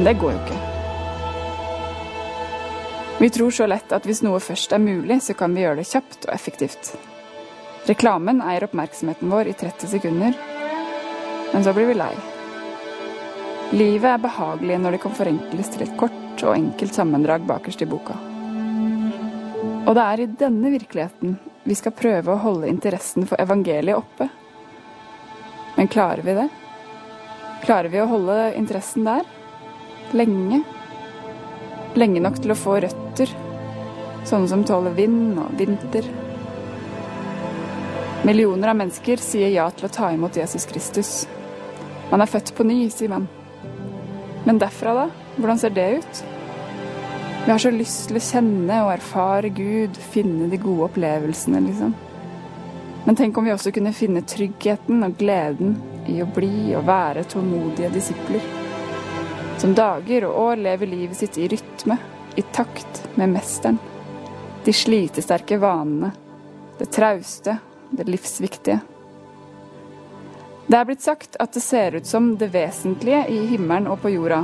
Men det går jo ikke. Vi tror så lett at hvis noe først er mulig, så kan vi gjøre det kjapt og effektivt. Reklamen eier oppmerksomheten vår i 30 sekunder, men så blir vi lei. Livet er behagelig når det kan forenkles til et kort og enkelt sammendrag bakerst i boka. Og det er i denne virkeligheten vi skal prøve å holde interessen for evangeliet oppe. Men klarer vi det? Klarer vi å holde interessen der? Lenge? Lenge nok til å få røtter, sånne som tåler vind og vinter. Millioner av mennesker sier ja til å ta imot Jesus Kristus. Man er født på ny, sier man. Men derfra, da? Hvordan ser det ut? Vi har så lyst til å kjenne og erfare Gud, finne de gode opplevelsene, liksom. Men tenk om vi også kunne finne tryggheten og gleden i å bli og være tålmodige disipler. Som dager og år lever livet sitt i rytme, i takt med mesteren. De slitesterke vanene, det trauste, det livsviktige. Det er blitt sagt at det ser ut som det vesentlige i himmelen og på jorda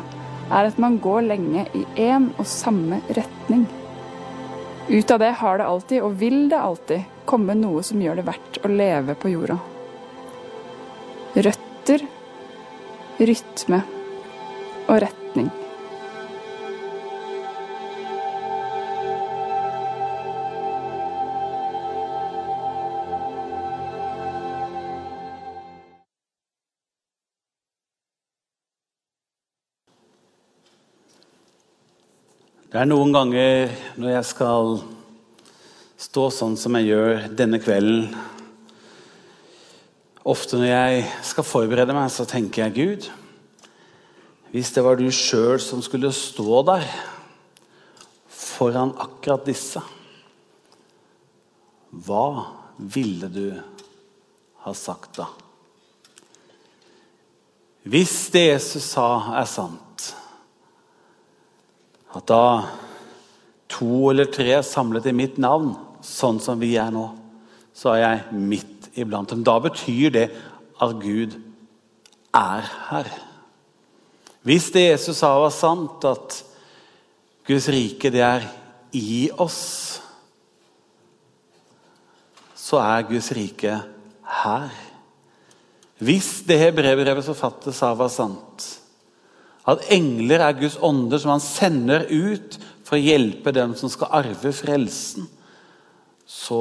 er at man går lenge i én og samme retning. Ut av det har det alltid, og vil det alltid, komme noe som gjør det verdt å leve på jorda. Røtter, rytme og retning. Det er noen ganger når jeg skal stå sånn som jeg gjør denne kvelden Ofte når jeg skal forberede meg, så tenker jeg Gud Hvis det var du sjøl som skulle stå der foran akkurat disse, hva ville du ha sagt da? Hvis det Jesus sa, er sant at da to eller tre samlet i mitt navn, sånn som vi er nå, så er jeg midt iblant dem. Da betyr det at Gud er her. Hvis det Jesus sa var sant, at Guds rike det er i oss, så er Guds rike her. Hvis det brevbrevets forfatter sa var sant, at engler er Guds ånder som han sender ut for å hjelpe dem som skal arve frelsen. Så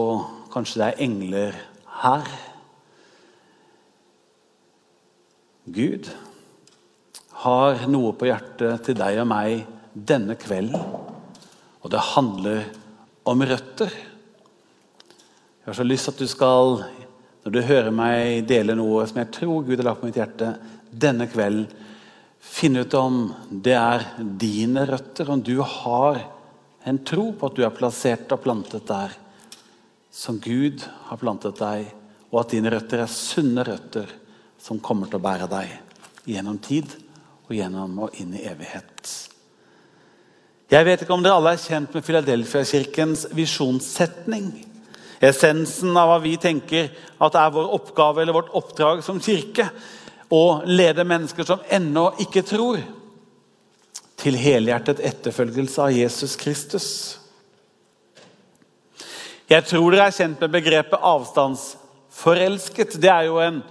kanskje det er engler her. Gud har noe på hjertet til deg og meg denne kvelden. Og det handler om røtter. Jeg har så lyst at du skal, når du hører meg dele noe som jeg tror Gud har lagt på mitt hjerte denne kvelden, finne ut om det er dine røtter, om du har en tro på at du er plassert og plantet der som Gud har plantet deg, og at dine røtter er sunne røtter som kommer til å bære deg gjennom tid og gjennom og inn i evighet. Jeg vet ikke om dere alle er kjent med Filadelfia-kirkens visjonssetning. Essensen av hva vi tenker at er vår oppgave eller vårt oppdrag som kirke Å lede mennesker som ennå ikke tror, til helhjertet etterfølgelse av Jesus Kristus. Jeg tror dere er kjent med begrepet avstandsforelsket. Det er jo en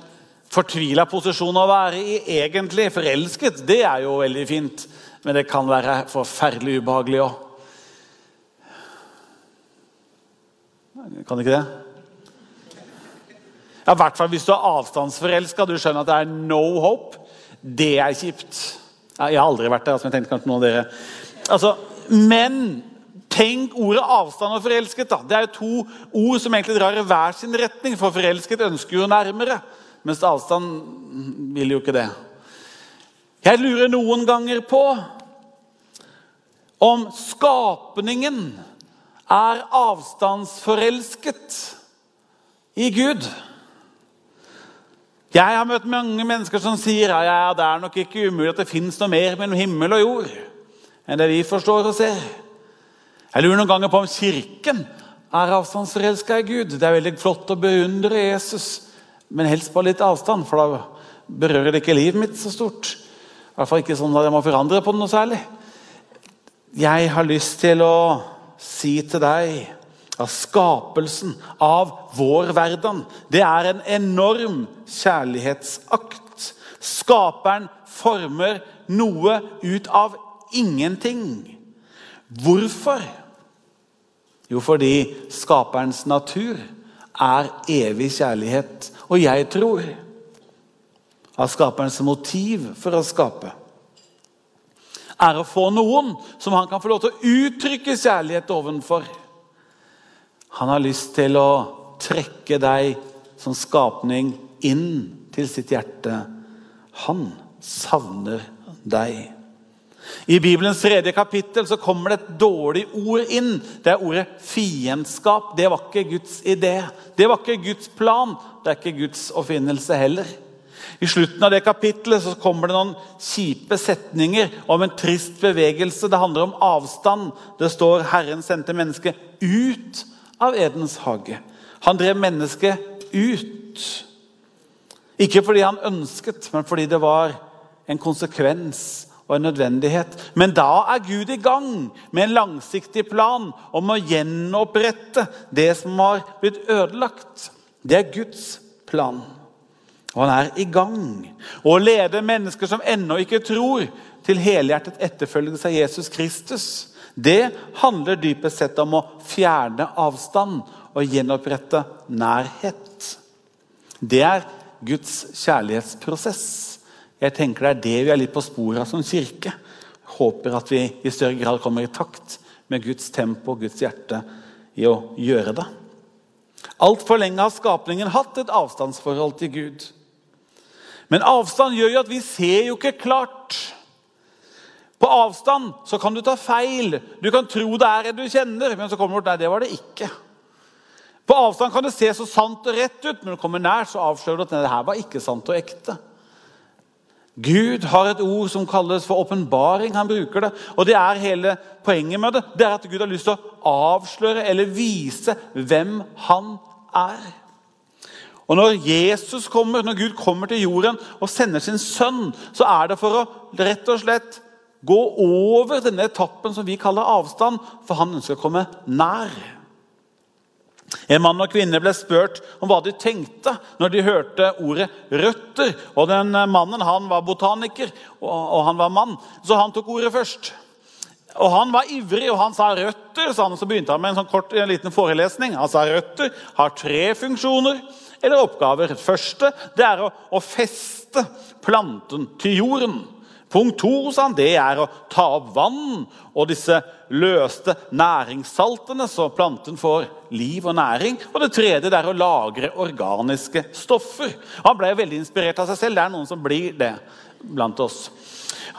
fortvila posisjon å være i, egentlig. Forelsket, det er jo veldig fint, men det kan være forferdelig ubehagelig òg. Kan det ikke det? Ja, I hvert fall hvis du er avstandsforelska. Du skjønner at det er no hope. Det er kjipt. Jeg har aldri vært der. Altså, jeg tenkte kanskje noen av dere. Altså, men tenk ordet avstand og forelsket. da. Det er jo to ord som egentlig drar i hver sin retning. For forelsket ønsker jo nærmere, mens avstand vil jo ikke det. Jeg lurer noen ganger på om skapningen er avstandsforelsket i Gud. Jeg har møtt mange mennesker som sier ja, ja, det er nok ikke umulig at det fins noe mer mellom himmel og jord enn det vi forstår og ser. Jeg lurer noen ganger på om Kirken er avstandsforelska i Gud. Det er veldig flott å beundre Jesus, men helst på litt avstand, for da berører det ikke livet mitt så stort. I hvert fall ikke sånn at jeg må forandre på det noe særlig. Jeg har lyst til å si til deg at skapelsen av vår verden, det er en enorm kjærlighetsakt. Skaperen former noe ut av ingenting. Hvorfor? Jo, fordi skaperens natur er evig kjærlighet. Og jeg tror at skaperens motiv for å skape er å få noen som han kan få lov til å uttrykke kjærlighet ovenfor. Han har lyst til å trekke deg som skapning inn til sitt hjerte. Han savner deg. I Bibelens tredje kapittel så kommer det et dårlig ord inn. Det er ordet fiendskap. Det var ikke Guds idé. Det var ikke Guds plan. Det er ikke Guds oppfinnelse heller. I slutten av det kapittelet så kommer det noen kjipe setninger om en trist bevegelse. Det handler om avstand. Det står 'Herren sendte mennesket ut av Edens hage'. Han drev mennesket ut. Ikke fordi han ønsket, men fordi det var en konsekvens og en nødvendighet. Men da er Gud i gang med en langsiktig plan om å gjenopprette det som har blitt ødelagt. Det er Guds plan. Og han er i gang. Å lede mennesker som ennå ikke tror, til helhjertet etterfølgelse av Jesus Kristus, det handler dypest sett om å fjerne avstand og gjenopprette nærhet. Det er Guds kjærlighetsprosess. Jeg tenker Det er det vi er litt på sporet av som kirke. Håper at vi i større grad kommer i takt med Guds tempo og Guds hjerte i å gjøre det. Altfor lenge har skapningen hatt et avstandsforhold til Gud. Men avstand gjør jo at vi ser jo ikke klart. På avstand så kan du ta feil. Du kan tro det er en du kjenner, men så kommer du nei, det var det ikke. På avstand kan det se så sant og rett ut, men når du kommer nær, så avslører du at det her var ikke sant og ekte. Gud har et ord som kalles for åpenbaring. Han bruker det. Og det er hele poenget med det. Det er at Gud har lyst til å avsløre eller vise hvem han er. Og Når Jesus kommer, når Gud kommer til jorden og sender sin sønn, så er det for å rett og slett gå over denne etappen som vi kaller avstand, for han ønsker å komme nær. En mann og kvinne ble spurt om hva de tenkte når de hørte ordet 'røtter'. Og den Mannen han var botaniker, og han var mann, så han tok ordet først. Og Han var ivrig, og han sa 'røtter', sa han, så begynte han med en sånn kort en liten forelesning. Han sa 'røtter har tre funksjoner eller oppgaver'. Første det er å, å feste planten til jorden. Punkt to sa han, det er å ta opp vann og disse løste næringssaltene, så planten får liv og næring. Og det tredje det er å lagre organiske stoffer. Han ble veldig inspirert av seg selv. Det er noen som blir det blant oss.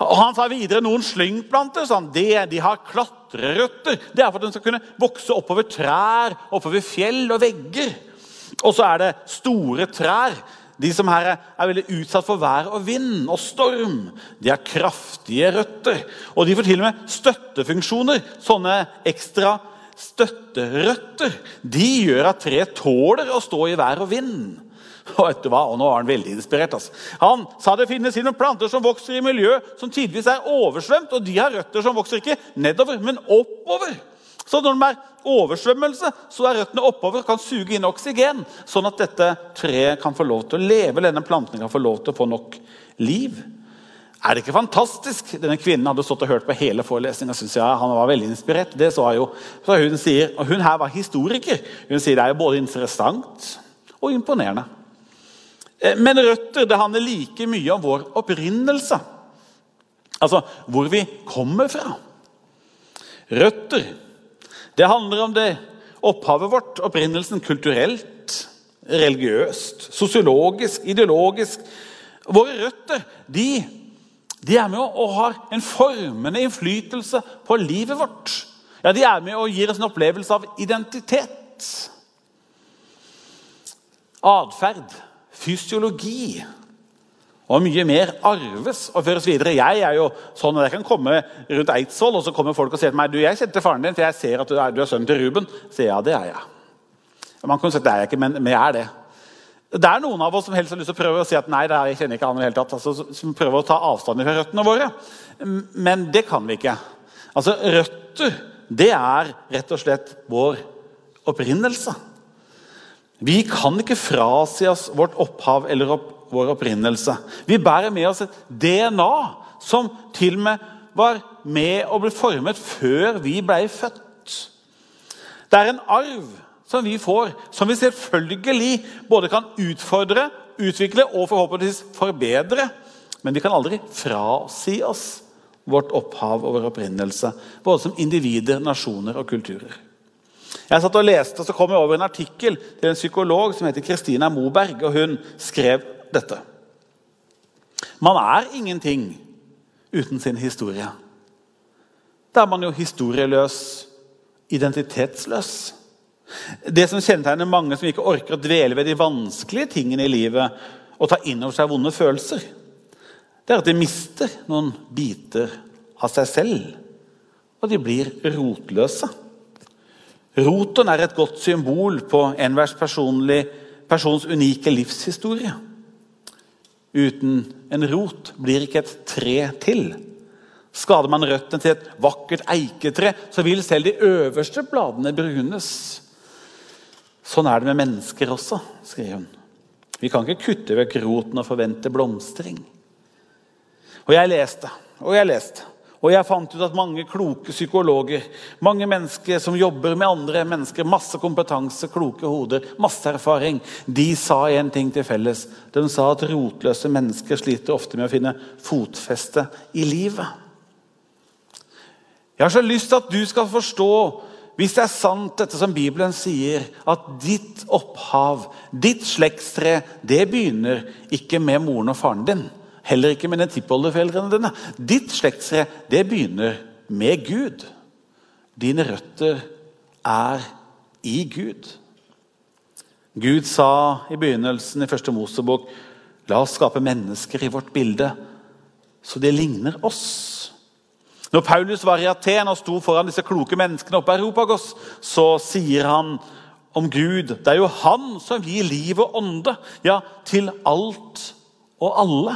Og Han sa videre noen slyngplanter sånn, det, de har klatrerøtter. Det er for at de skal kunne vokse oppover trær, oppover fjell og vegger. Og så er det store trær. De som her er veldig utsatt for vær og vind og storm, de har kraftige røtter. Og de får til og med støttefunksjoner. Sånne ekstra støtterøtter. De gjør at treet tåler å stå i vær og vind. Og vet du hva? Og nå var Han veldig inspirert. Altså. Han sa det finnes noen planter som vokser i miljø som tidvis er oversvømt. Og de har røtter som vokser ikke nedover, men oppover. Så når det er oversvømmelse, så er røttene oppover og kan suge inn oksygen. Sånn at dette treet kan få lov til å leve, denne planten kan få lov til å få nok liv. Er det ikke fantastisk? Denne kvinnen hadde stått og hørt på hele forelesninga. Ja, han var veldig inspirert. Det så jeg jo. Så hun sier, og hun her var historiker. Hun sier det er både interessant og imponerende. Eh, men røtter det handler like mye om vår opprinnelse. Altså hvor vi kommer fra. Røtter det handler om det opphavet vårt, opprinnelsen kulturelt, religiøst, sosiologisk, ideologisk. Våre røtter de, de er med og har en formende innflytelse på livet vårt. Ja, De er med og gir oss en opplevelse av identitet. Atferd, fysiologi, og mye mer arves og føres videre. Jeg er jo sånn at jeg kan komme rundt Eidsvoll, og så kommer folk og sier til meg du, jeg kjente faren din, for jeg ser at du er, du er sønnen til Ruben. Så ja, det er jeg. Man kan si at det er jeg ikke, men, jeg er det. Det er noen av oss som helst har lyst til å prøve å si at nei, det er, jeg kjenner ikke han i hele tatt. Altså, som prøver å ta avstand fra røttene våre. Men det kan vi ikke. Altså, Røtter det er rett og slett vår opprinnelse. Vi kan ikke frasi oss vårt opphav eller opp, vår opprinnelse. Vi bærer med oss et DNA som til og med var med å bli formet før vi ble født. Det er en arv som vi får, som vi selvfølgelig både kan utfordre, utvikle og forhåpentligvis forbedre. Men vi kan aldri frasi oss vårt opphav og vår opprinnelse. Både som individer, nasjoner og kulturer. Jeg satt og leste, og så kom jeg over en artikkel til en psykolog som heter Kristina Moberg. og Hun skrev dette. Man er ingenting uten sin historie. Da er man jo historieløs, identitetsløs. Det som kjennetegner mange som ikke orker å dvele ved de vanskelige tingene i livet, og ta inn over seg vonde følelser, det er at de mister noen biter av seg selv. Og de blir rotløse. Roten er et godt symbol på enhvers persons unike livshistorie. Uten en rot blir ikke et tre til. Skader man røttene til et vakkert eiketre, så vil selv de øverste bladene brunes. Sånn er det med mennesker også, skriver hun. Vi kan ikke kutte vekk roten og forvente blomstring. Og jeg leste og jeg leste. Og jeg fant ut at mange kloke psykologer, mange mennesker som jobber med andre mennesker, masse kompetanse, kloke hoder, masse erfaring, de sa én ting til felles. De sa at rotløse mennesker sliter ofte med å finne fotfeste i livet. Jeg har så lyst til at du skal forstå hvis det er sant, dette som Bibelen sier, at ditt opphav, ditt slektstre, det begynner ikke med moren og faren din. Heller ikke med den tippoldeforeldrene dine. Ditt slektstre, det begynner med Gud. Dine røtter er i Gud. Gud sa i begynnelsen i første Mosebok La oss skape mennesker i vårt bilde, så det ligner oss. Når Paulus var i Aten og sto foran disse kloke menneskene oppe i Europagos, så sier han om Gud Det er jo han som gir liv og ånde, ja, til alt og alle.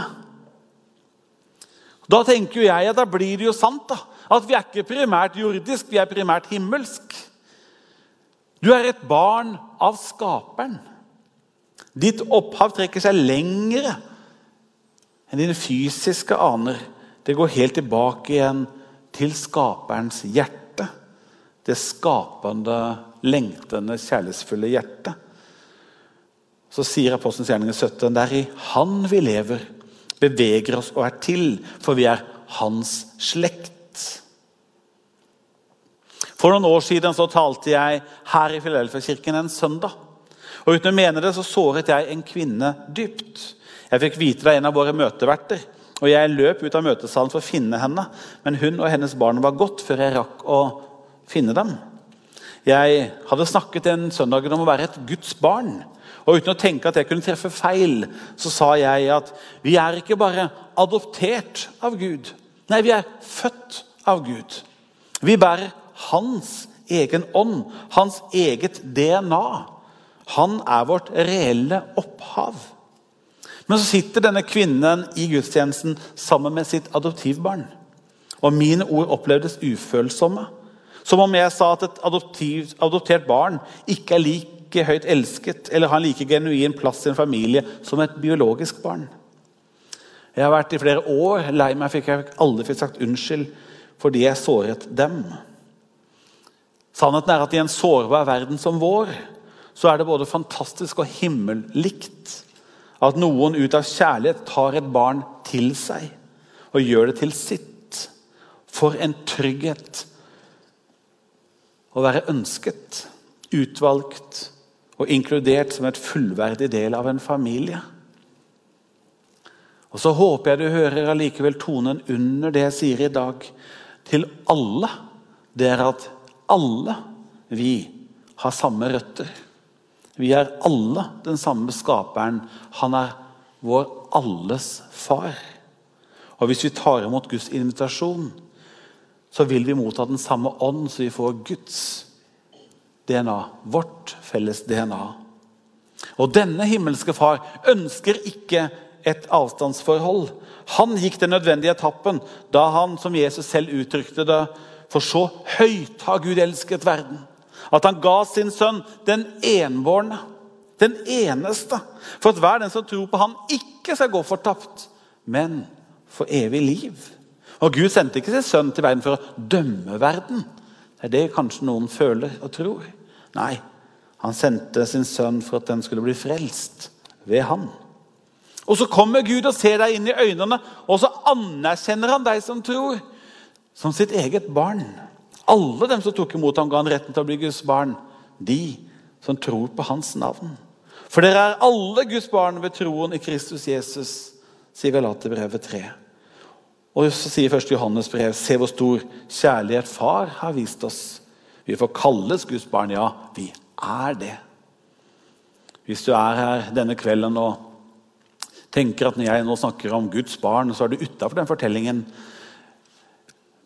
Da tenker jeg at da blir det jo sant da, at vi er ikke primært jordisk, vi er primært himmelsk. Du er et barn av Skaperen. Ditt opphav trekker seg lengre enn dine fysiske aner. Det går helt tilbake igjen til skaperens hjerte. Det skapende, lengtende, kjærlighetsfulle hjertet. Så sier Apostelens gjerninger 17.: Det er i Han vi lever, beveger oss og er til, for vi er Hans slekt. For noen år siden så talte jeg her i Filadelfia-kirken en søndag. Og Uten å mene det så såret jeg en kvinne dypt. Jeg fikk vite det av en av våre møteverter. Og Jeg løp ut av møtesalen for å finne henne, men hun og hennes barn var gått før jeg rakk å finne dem. Jeg hadde snakket den søndagen om å være et Guds barn. Og Uten å tenke at jeg kunne treffe feil, så sa jeg at vi er ikke bare adoptert av Gud. Nei, vi er født av Gud. Vi bærer hans egen ånd, hans eget DNA. Han er vårt reelle opphav. Men så sitter denne kvinnen i gudstjenesten sammen med sitt adoptivbarn. Og mine ord opplevdes ufølsomme. Som om jeg sa at et adoptiv, adoptert barn ikke er like høyt elsket eller har en like genuin plass i en familie som et biologisk barn. Jeg har vært i flere år lei meg for jeg aldri fikk sagt unnskyld fordi jeg såret dem. Sannheten er at i en sårbar verden som vår, så er det både fantastisk og himmellikt at noen ut av kjærlighet tar et barn til seg og gjør det til sitt. For en trygghet å være ønsket, utvalgt og inkludert som et fullverdig del av en familie. Og Så håper jeg du hører allikevel tonen under det jeg sier i dag, til alle. Det er at alle vi har samme røtter. Vi er alle den samme skaperen. Han er vår alles far. Og Hvis vi tar imot Guds invitasjon, så vil vi motta den samme ånd, så vi får Guds DNA. Vårt felles DNA. Og denne himmelske far ønsker ikke et avstandsforhold. Han gikk den nødvendige etappen da han, som Jesus selv uttrykte det, for så høyt har Gud elsket verden, at han ga sin sønn, den enbårne, den eneste, for at hver den som tror på han ikke skal gå fortapt, men for evig liv. Og Gud sendte ikke sin sønn til verden for å dømme verden. Det er det kanskje noen føler og tror. Nei, han sendte sin sønn for at den skulle bli frelst ved han. Og Så kommer Gud og ser deg inn i øynene, og så anerkjenner han deg som tror, som sitt eget barn. Alle dem som tok imot ham, ga han retten til å bli Guds barn. De som tror på hans navn. For dere er alle Guds barn ved troen i Kristus Jesus, sier Galaterbrevet 3. Og så sier 1. Johannes brev, se hvor stor kjærlighet Far har vist oss. Vi får kalles Guds barn, ja, vi er det. Hvis du er her denne kvelden og tenker at når jeg nå snakker om Guds barn, så er du utafor den fortellingen.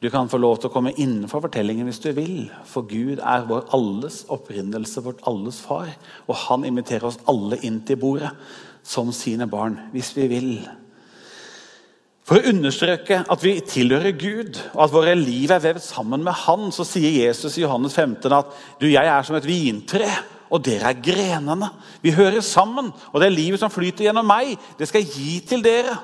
Du kan få lov til å komme innenfor fortellingen hvis du vil. For Gud er vår alles opprinnelse, vårt alles far. Og han inviterer oss alle inn til bordet som sine barn, hvis vi vil. For å understreke at vi tilhører Gud, og at våre liv er vevd sammen med Han, så sier Jesus i Johannes 15 at du, jeg er som et vintre, og dere er grenene. Vi hører sammen, og det er livet som flyter gjennom meg. Det skal jeg gi til dere.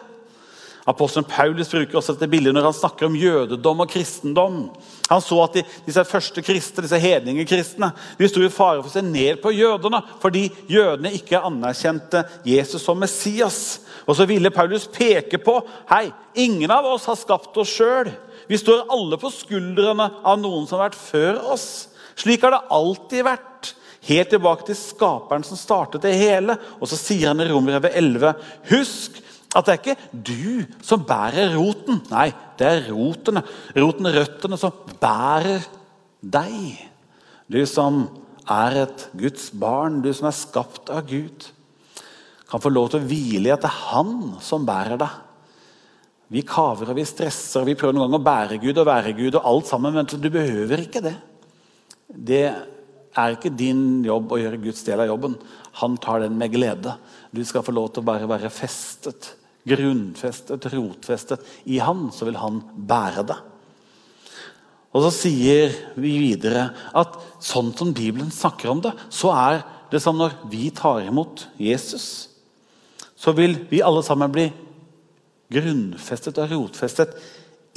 Apostelen Paulus bruker også dette bildet når han snakker om jødedom og kristendom. Han så at de, disse første kristne, disse hedningekristne de sto i fare for å se ned på jødene fordi jødene ikke anerkjente Jesus som Messias. Og så ville Paulus peke på hei, ingen av oss har skapt oss sjøl. Vi står alle på skuldrene av noen som har vært før oss. Slik har det alltid vært. Helt tilbake til skaperen som startet det hele. Og så sier han i Romerbrevet 11.: Husk at det er ikke du som bærer roten. Nei, det er rotene, roten, røttene, som bærer deg. Du som er et Guds barn, du som er skapt av Gud kan få lov til å hvile i at det er han som bærer deg. Vi kaver og vi stresser og vi prøver noen ganger å bære Gud og være Gud. og alt sammen, Men du behøver ikke det. Det er ikke din jobb å gjøre Guds del av jobben. Han tar den med glede. Du skal få lov til å bare være festet, grunnfestet, rotfestet i Han. Så vil Han bære det. Og Så sier vi videre at sånn som Bibelen snakker om det, så er det som når vi tar imot Jesus så vil vi alle sammen bli grunnfestet og rotfestet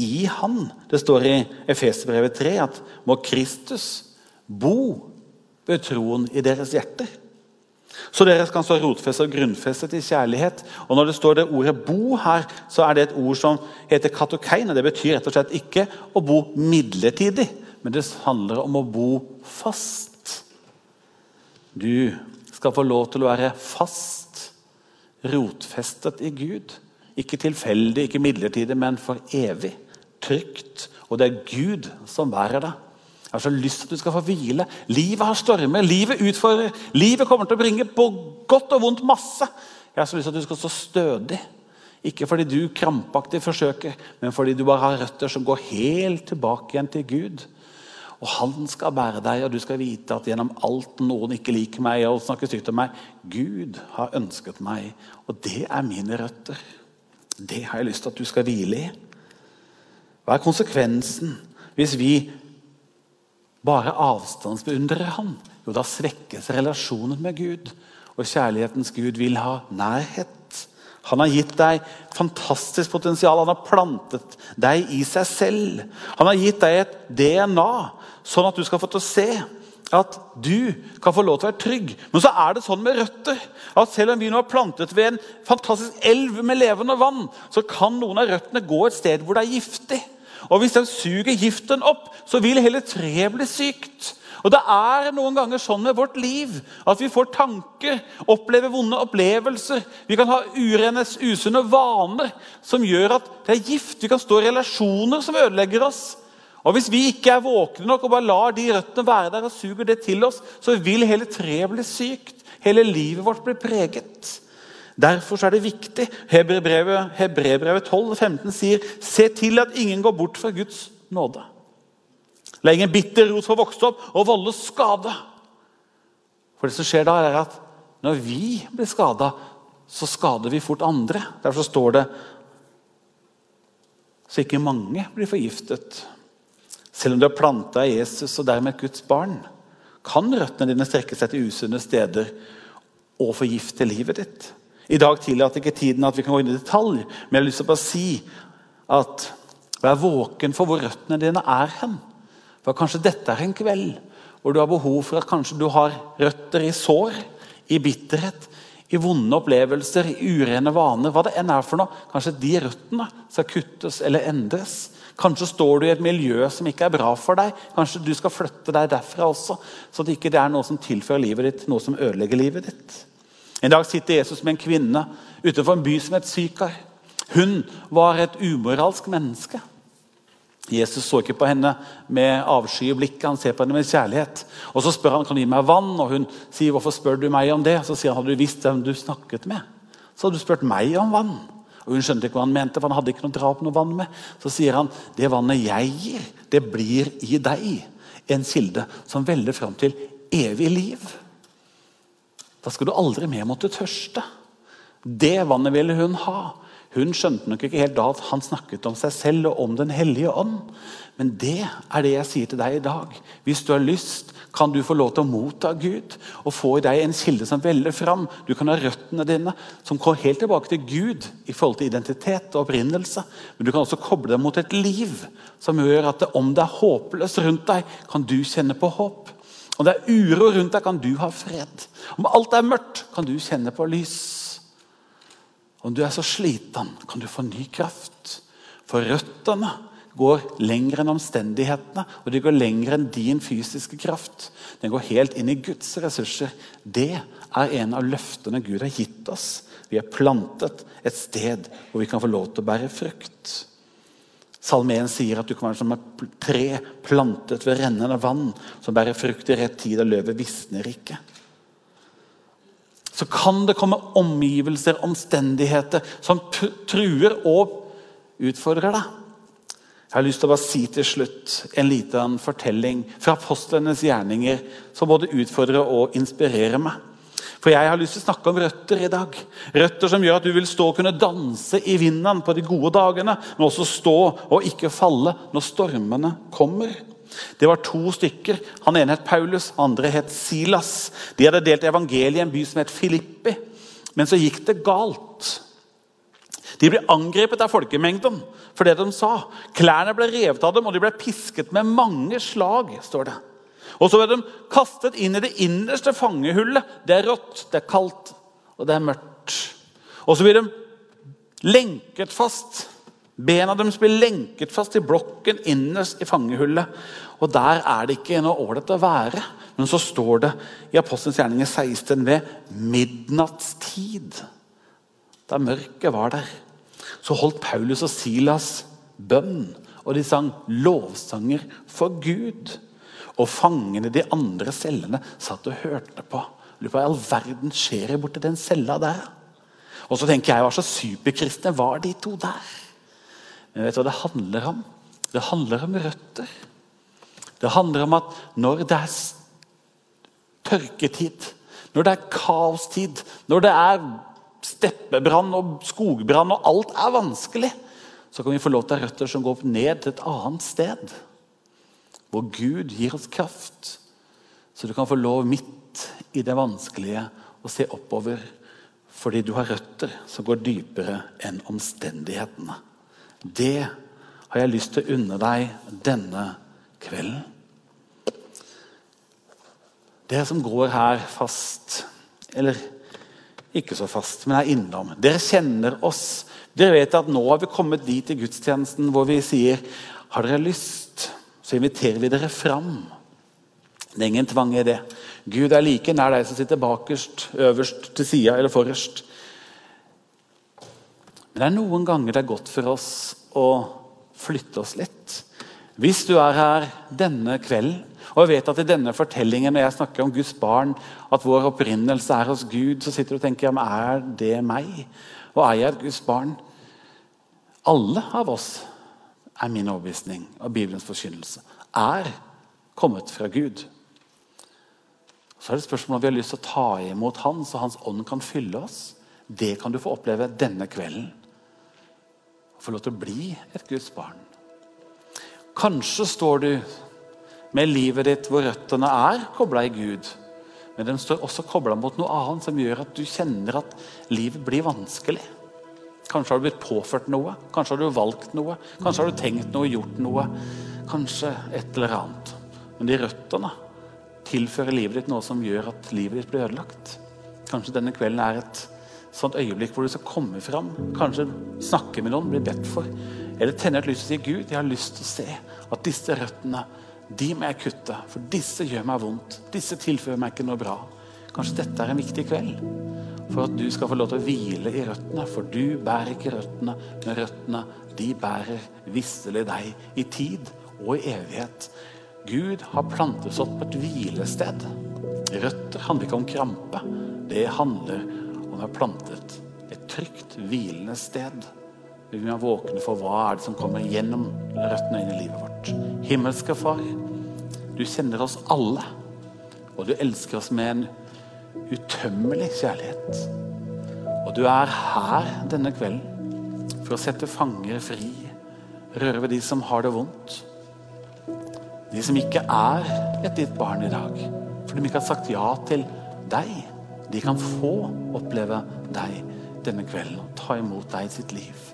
i Han. Det står i Efeserbrevet 3 at må Kristus bo ved troen i deres hjerter. Så dere skal stå rotfeste og grunnfestet i kjærlighet. Og Når det står det ordet 'bo' her, så er det et ord som heter katokein. Det betyr rett og slett ikke å bo midlertidig, men det handler om å bo fast. Du skal få lov til å være fast rotfestet i Gud. Ikke tilfeldig, ikke midlertidig, men for evig. Trygt. Og det er Gud som bærer det. Jeg har så lyst til at du skal få hvile. Livet har stormer, livet utfordrer. Livet kommer til å bringe på godt og vondt masse. Jeg har så lyst til at du skal stå stødig. Ikke fordi du krampaktig forsøker, men fordi du bare har røtter som går helt tilbake igjen til Gud. Og han skal bære deg, og du skal vite at gjennom alt noen ikke liker meg og snakker stygt om meg, Gud har ønsket meg, og det er mine røtter. Det har jeg lyst til at du skal hvile i. Hva er konsekvensen hvis vi bare avstandsbeundrer han, Jo, da svekkes relasjonen med Gud, og kjærlighetens Gud vil ha nærhet. Han har gitt deg fantastisk potensial. Han har plantet deg i seg selv. Han har gitt deg et DNA, sånn at du skal få til å se at du kan få lov til å være trygg. Men så er det sånn med røtter at selv om vi nå er plantet ved en fantastisk elv med levende vann, så kan noen av røttene gå et sted hvor det er giftig. Og Hvis den suger giften opp, så vil hele treet bli sykt. Og Det er noen ganger sånn med vårt liv at vi får tanker, opplever vonde opplevelser. Vi kan ha urene, usunne vaner som gjør at det er gift. Vi kan stå i relasjoner som ødelegger oss. Og Hvis vi ikke er våkne nok og bare lar de røttene være der og suger det til oss, så vil hele treet bli sykt. Hele livet vårt bli preget. Derfor er det viktig. Hebrebrevet, Hebrebrevet 12, 15 sier Se til at ingen går bort fra Guds nåde. La ingen bitter rot få vokse opp og volde skade. For det som skjer da, er at når vi blir skada, så skader vi fort andre. Derfor står det så ikke mange blir forgiftet. Selv om du er planta av Jesus og dermed et Guds barn, kan røttene dine strekke seg til usunne steder og forgifte livet ditt. I dag tillater ikke tiden at vi kan gå inn i detalj, men jeg har lyst til å bare si at vær våken for hvor røttene dine er hen. For kanskje dette er en kveld hvor du har behov for at kanskje du har røtter i sår, i bitterhet, i vonde opplevelser, i urene vaner, hva det enn er for noe. Kanskje de røttene skal kuttes eller endres. Kanskje står du i et miljø som ikke er bra for deg. Kanskje du skal flytte deg derfra også, så det ikke er noe som tilfører livet ditt, noe som ødelegger livet ditt. En dag sitter Jesus med en kvinne utenfor en by som het Sykar. Hun var et umoralsk menneske. Jesus så ikke på henne med avsky i blikket, han ser på henne med kjærlighet. Og Så spør han kan du gi meg vann, og hun sier hvorfor spør du meg om det. Så sier han hadde du visst hvem du snakket med, så hadde du spurt meg om vann. Og Hun skjønte ikke hva han mente, for han hadde ikke noe dra opp noe vann med. Så sier han det vannet jeg gir, det blir i deg en kilde som veller fram til evig liv. Da skal du aldri mer måtte tørste. Det vannet ville hun ha. Hun skjønte nok ikke helt da at han snakket om seg selv og om Den hellige ånd. Men det er det jeg sier til deg i dag. Hvis du har lyst, kan du få lov til å motta Gud og få i deg en kilde som veller fram. Du kan ha røttene dine som går helt tilbake til Gud i forhold til identitet og opprinnelse. Men du kan også koble deg mot et liv som gjør at om det er håpløst rundt deg, kan du kjenne på håp. Om det er uro rundt deg, kan du ha fred. Om alt er mørkt, kan du kjenne på lys. Om du er så sliten, kan du få ny kraft. For røttene går lenger enn omstendighetene, og de går lenger enn din fysiske kraft. Den går helt inn i Guds ressurser. Det er en av løftene Gud har gitt oss. Vi er plantet et sted hvor vi kan få lov til å bære frukt. Salme 1 sier at du kan være som et tre plantet ved rennende vann, som bærer frukt i rett tid, og løvet visner ikke. Så kan det komme omgivelser, omstendigheter, som truer og utfordrer deg. Jeg har lyst til å bare si til slutt en liten fortelling fra apostlenes gjerninger som både utfordrer og inspirerer meg. For jeg har lyst til å snakke om røtter i dag. Røtter som gjør at du vil stå og kunne danse i vinden på de gode dagene, men også stå og ikke falle når stormene kommer. Det var to stykker. Han ene het Paulus, andre het Silas. De hadde delt evangeliet i en by som het Filippi. Men så gikk det galt. De ble angrepet av folkemengden for det de sa. Klærne ble revet av dem, og de ble pisket med mange slag. står det. Og så ble de kastet inn i det innerste fangehullet. Det er rått, det er kaldt, og det er mørkt. Og så blir de lenket fast. Bena deres blir lenket fast i blokken innerst i fangehullet. Og der er det ikke noe ålreit å være. Men så står det i Apostelens gjerninger 16 ved midnattstid, da mørket var der, så holdt Paulus og Silas bønn, og de sang lovsanger for Gud. Og fangene i de andre cellene satt og hørte på. Lurer på hva i all verden skjer borti den cella der? Og så tenker jeg hva så superkristne var de to der? Men vet du hva det handler om? Det handler om røtter. Det handler om at når det er tørketid, når det er kaostid, når det er steppebrann og skogbrann og alt er vanskelig, så kan vi få lov til røtter som går ned til et annet sted hvor Gud gir oss kraft, så du kan få lov midt i det vanskelige å se oppover fordi du har røtter som går dypere enn omstendighetene. Det har jeg lyst til å unne deg denne kvelden. Dere som går her fast, eller ikke så fast, men er innom. Dere kjenner oss. Dere vet at nå har vi kommet dit i gudstjenesten hvor vi sier har dere lyst så inviterer vi dere fram. Det er ingen tvang i det. Gud er like nær deg som sitter bakerst, øverst, til sida eller forrest. Men det er noen ganger det er godt for oss å flytte oss litt. Hvis du er her denne kvelden og vet at i denne fortellingen når jeg snakker om Guds barn, at vår opprinnelse er hos Gud, så sitter du og tenker ja, er det meg? Og er jeg et Guds barn? Alle av oss er min overbevisning og Bibelens forkynnelse, er kommet fra Gud. Så er det spørsmål om vi har lyst til å ta imot Han, så Hans ånd kan fylle oss. Det kan du få oppleve denne kvelden. Få lov til å bli et Guds barn. Kanskje står du med livet ditt hvor røttene er kobla i Gud, men de står også kobla mot noe annet som gjør at du kjenner at livet blir vanskelig. Kanskje har du blitt påført noe, kanskje har du valgt noe, kanskje har du tenkt noe, gjort noe. Kanskje et eller annet. Men de røttene tilfører livet ditt noe som gjør at livet ditt blir ødelagt. Kanskje denne kvelden er et sånt øyeblikk hvor du skal komme fram, kanskje snakke med noen, bli bedt for. Eller tenne et lys og si Gud, jeg har lyst til å se at disse røttene de må jeg kutte, for disse gjør meg vondt. Disse tilfører meg ikke noe bra. Kanskje dette er en viktig kveld for at du skal få lov til å hvile i røttene. For du bærer ikke røttene, men røttene de bærer visselig deg i tid og i evighet. Gud har plantet oss opp på et hvilested. Røtter handler ikke om krampe. Det handler om å ha plantet et trygt, hvilende sted. Vi må være våkne for hva er det som kommer gjennom røttene inn i livet vårt. Himmelske Far, du kjenner oss alle, og du elsker oss med en utømmelig kjærlighet. Og du er her denne kvelden for å sette fanger fri, røre ved de som har det vondt. De som ikke er et ditt barn i dag, for de ikke har sagt ja til deg. De kan få oppleve deg denne kvelden og ta imot deg i sitt liv.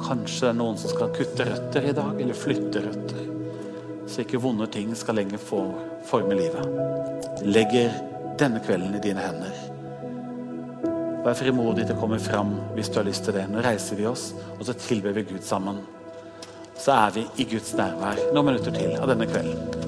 Kanskje det er noen som skal kutte røtter i dag, eller flytte røtter. Så ikke vonde ting skal lenger få forme livet. Legger denne kvelden i dine hender. Vær frimodig til å komme fram hvis du har lyst til det. Nå reiser vi oss, og så tilber vi Gud sammen. Så er vi i Guds nærvær noen minutter til av denne kvelden.